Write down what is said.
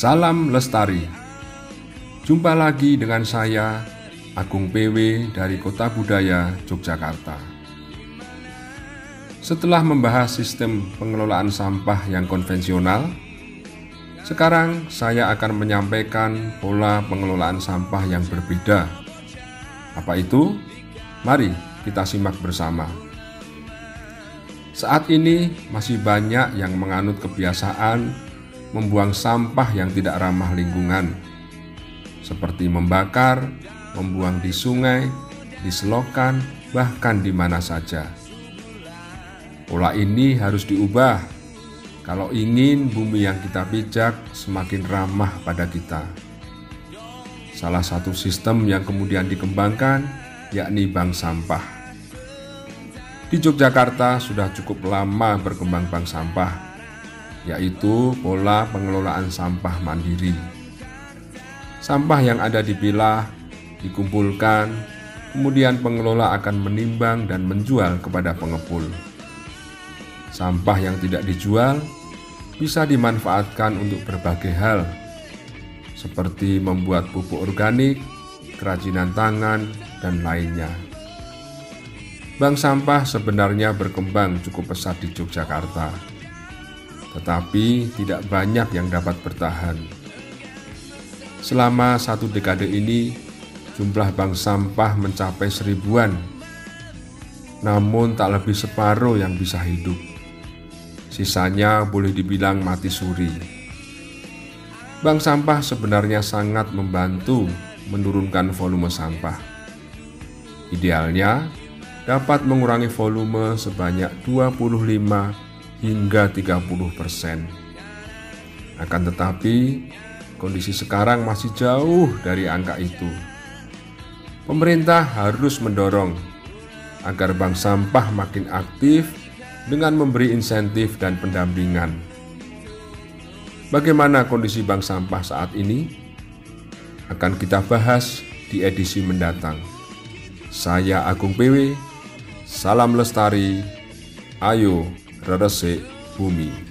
Salam Lestari. Jumpa lagi dengan saya Agung PW dari Kota Budaya Yogyakarta. Setelah membahas sistem pengelolaan sampah yang konvensional, sekarang saya akan menyampaikan pola pengelolaan sampah yang berbeda. Apa itu? Mari kita simak bersama. Saat ini masih banyak yang menganut kebiasaan membuang sampah yang tidak ramah lingkungan, seperti membakar, membuang di sungai, di selokan, bahkan di mana saja. Pola ini harus diubah kalau ingin bumi yang kita pijak semakin ramah pada kita. Salah satu sistem yang kemudian dikembangkan yakni bank sampah. Di Yogyakarta sudah cukup lama berkembang bank sampah yaitu pola pengelolaan sampah mandiri. Sampah yang ada dipilah, dikumpulkan, kemudian pengelola akan menimbang dan menjual kepada pengepul. Sampah yang tidak dijual bisa dimanfaatkan untuk berbagai hal, seperti membuat pupuk organik, kerajinan tangan, dan lainnya. Bank sampah sebenarnya berkembang cukup pesat di Yogyakarta tetapi tidak banyak yang dapat bertahan. Selama satu dekade ini, jumlah bank sampah mencapai seribuan, namun tak lebih separuh yang bisa hidup. Sisanya boleh dibilang mati suri. Bank sampah sebenarnya sangat membantu menurunkan volume sampah. Idealnya dapat mengurangi volume sebanyak 25 hingga 30 persen. Akan tetapi, kondisi sekarang masih jauh dari angka itu. Pemerintah harus mendorong agar bank sampah makin aktif dengan memberi insentif dan pendampingan. Bagaimana kondisi bank sampah saat ini? Akan kita bahas di edisi mendatang. Saya Agung PW, salam lestari, ayo Resik Bumi